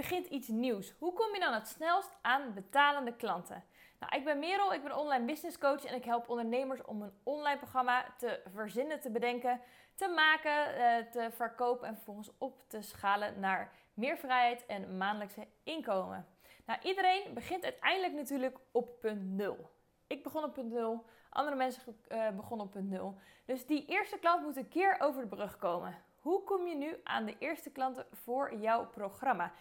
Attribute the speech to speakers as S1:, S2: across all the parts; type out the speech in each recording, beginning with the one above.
S1: begint iets nieuws. Hoe kom je dan het snelst aan betalende klanten? Nou, ik ben Merel, ik ben online business coach en ik help ondernemers om een online programma te verzinnen, te bedenken, te maken, eh, te verkopen en vervolgens op te schalen naar meer vrijheid en maandelijkse inkomen. Nou, iedereen begint uiteindelijk natuurlijk op punt nul. Ik begon op punt nul, andere mensen uh, begonnen op punt nul. Dus die eerste klant moet een keer over de brug komen. Hoe kom je nu aan de eerste klanten voor jouw programma?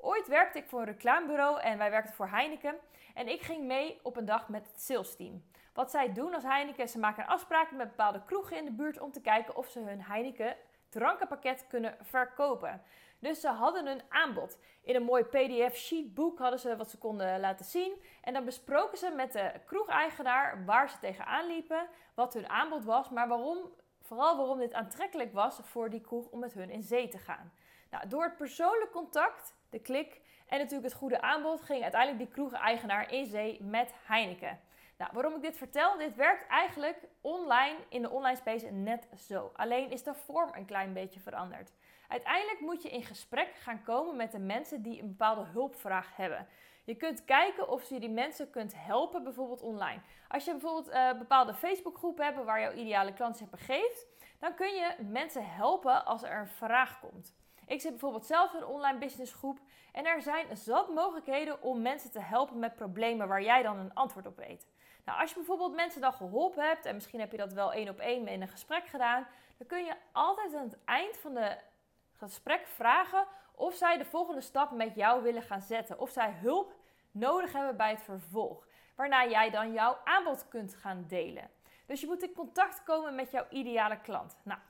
S1: Ooit werkte ik voor een reclamebureau en wij werkten voor Heineken. En ik ging mee op een dag met het sales team. Wat zij doen als Heineken, ze maken afspraken met bepaalde kroegen in de buurt om te kijken of ze hun Heineken drankenpakket kunnen verkopen. Dus ze hadden een aanbod. In een mooi PDF-sheetboek hadden ze wat ze konden laten zien. En dan besproken ze met de kroegeigenaar waar ze tegenaan liepen, wat hun aanbod was, maar waarom, vooral waarom dit aantrekkelijk was voor die kroeg om met hun in zee te gaan. Nou, door het persoonlijk contact, de klik en natuurlijk het goede aanbod ging uiteindelijk die kroegeigenaar in zee met Heineken. Nou, waarom ik dit vertel? Dit werkt eigenlijk online in de online space net zo. Alleen is de vorm een klein beetje veranderd. Uiteindelijk moet je in gesprek gaan komen met de mensen die een bepaalde hulpvraag hebben. Je kunt kijken of je die mensen kunt helpen, bijvoorbeeld online. Als je bijvoorbeeld uh, bepaalde Facebookgroepen hebt waar jouw ideale klant zich begeeft, dan kun je mensen helpen als er een vraag komt. Ik zit bijvoorbeeld zelf in een online businessgroep en er zijn zat mogelijkheden om mensen te helpen met problemen waar jij dan een antwoord op weet. Nou, als je bijvoorbeeld mensen dan geholpen hebt en misschien heb je dat wel één op één in een gesprek gedaan, dan kun je altijd aan het eind van de gesprek vragen of zij de volgende stap met jou willen gaan zetten. Of zij hulp nodig hebben bij het vervolg. Waarna jij dan jouw aanbod kunt gaan delen. Dus je moet in contact komen met jouw ideale klant. Nou,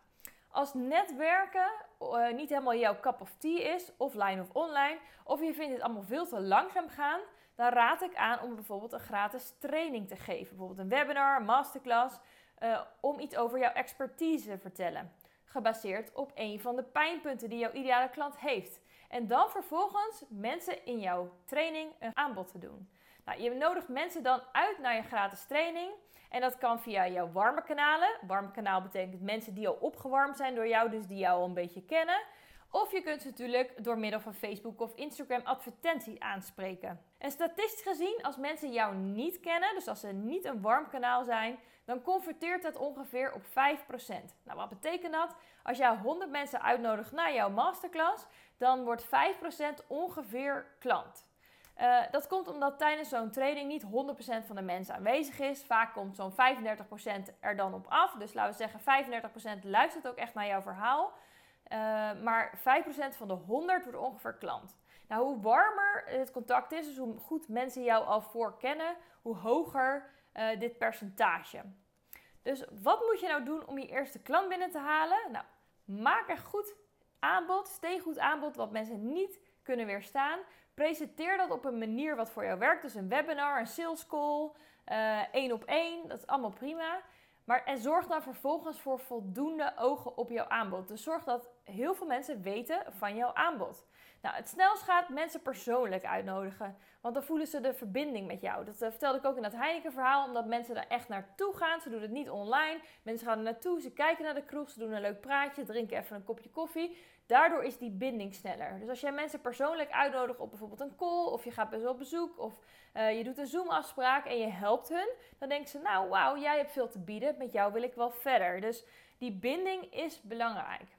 S1: als netwerken uh, niet helemaal jouw cup of tea is, offline of online, of je vindt het allemaal veel te langzaam gaan, dan raad ik aan om bijvoorbeeld een gratis training te geven. Bijvoorbeeld een webinar, masterclass, uh, om iets over jouw expertise te vertellen gebaseerd op een van de pijnpunten die jouw ideale klant heeft. En dan vervolgens mensen in jouw training een aanbod te doen. Nou, je nodigt mensen dan uit naar je gratis training. En dat kan via jouw warme kanalen. Warm kanaal betekent mensen die al opgewarmd zijn door jou, dus die jou al een beetje kennen. Of je kunt ze natuurlijk door middel van Facebook of Instagram advertenties aanspreken. En statistisch gezien, als mensen jou niet kennen, dus als ze niet een warm kanaal zijn, dan converteert dat ongeveer op 5%. Nou, wat betekent dat? Als jij 100 mensen uitnodigt naar jouw masterclass, dan wordt 5% ongeveer klant. Uh, dat komt omdat tijdens zo'n training niet 100% van de mensen aanwezig is. Vaak komt zo'n 35% er dan op af. Dus laten we zeggen, 35% luistert ook echt naar jouw verhaal. Uh, maar 5% van de 100 wordt ongeveer klant. Nou, hoe warmer het contact is, dus hoe goed mensen jou al voor kennen, hoe hoger uh, dit percentage. Dus wat moet je nou doen om je eerste klant binnen te halen? Nou, maak een goed aanbod, goed aanbod wat mensen niet kunnen weerstaan. Presenteer dat op een manier wat voor jou werkt. Dus een webinar, een sales call, uh, één op één, dat is allemaal prima. Maar en zorg dan vervolgens voor voldoende ogen op jouw aanbod. Dus zorg dat heel veel mensen weten van jouw aanbod. Nou, het snelst gaat mensen persoonlijk uitnodigen. Want dan voelen ze de verbinding met jou. Dat uh, vertelde ik ook in dat Heineken verhaal. Omdat mensen daar echt naartoe gaan. Ze doen het niet online. Mensen gaan er naartoe. Ze kijken naar de kroeg. Ze doen een leuk praatje. Drinken even een kopje koffie. Daardoor is die binding sneller. Dus als jij mensen persoonlijk uitnodigt op bijvoorbeeld een call. Of je gaat bij ze op bezoek. Of uh, je doet een Zoom afspraak en je helpt hun. Dan denken ze nou wauw jij hebt veel te bieden. Met jou wil ik wel verder. Dus die binding is belangrijk.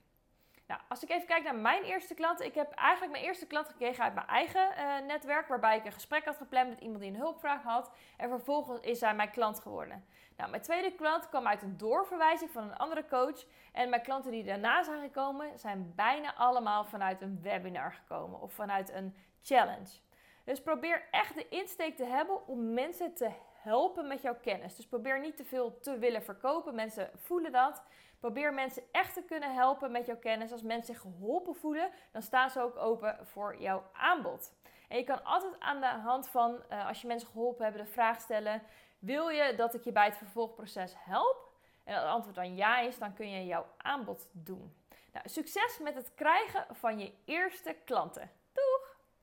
S1: Nou, als ik even kijk naar mijn eerste klanten. Ik heb eigenlijk mijn eerste klant gekregen uit mijn eigen uh, netwerk. Waarbij ik een gesprek had gepland met iemand die een hulpvraag had. En vervolgens is zij mijn klant geworden. Nou, mijn tweede klant kwam uit een doorverwijzing van een andere coach. En mijn klanten die daarna zijn gekomen, zijn bijna allemaal vanuit een webinar gekomen. Of vanuit een challenge. Dus probeer echt de insteek te hebben om mensen te helpen met jouw kennis. Dus probeer niet te veel te willen verkopen. Mensen voelen dat. Probeer mensen echt te kunnen helpen met jouw kennis. Als mensen zich geholpen voelen, dan staan ze ook open voor jouw aanbod. En je kan altijd aan de hand van, uh, als je mensen geholpen hebben, de vraag stellen: Wil je dat ik je bij het vervolgproces help? En als het antwoord dan ja is, dan kun je jouw aanbod doen. Nou, succes met het krijgen van je eerste klanten.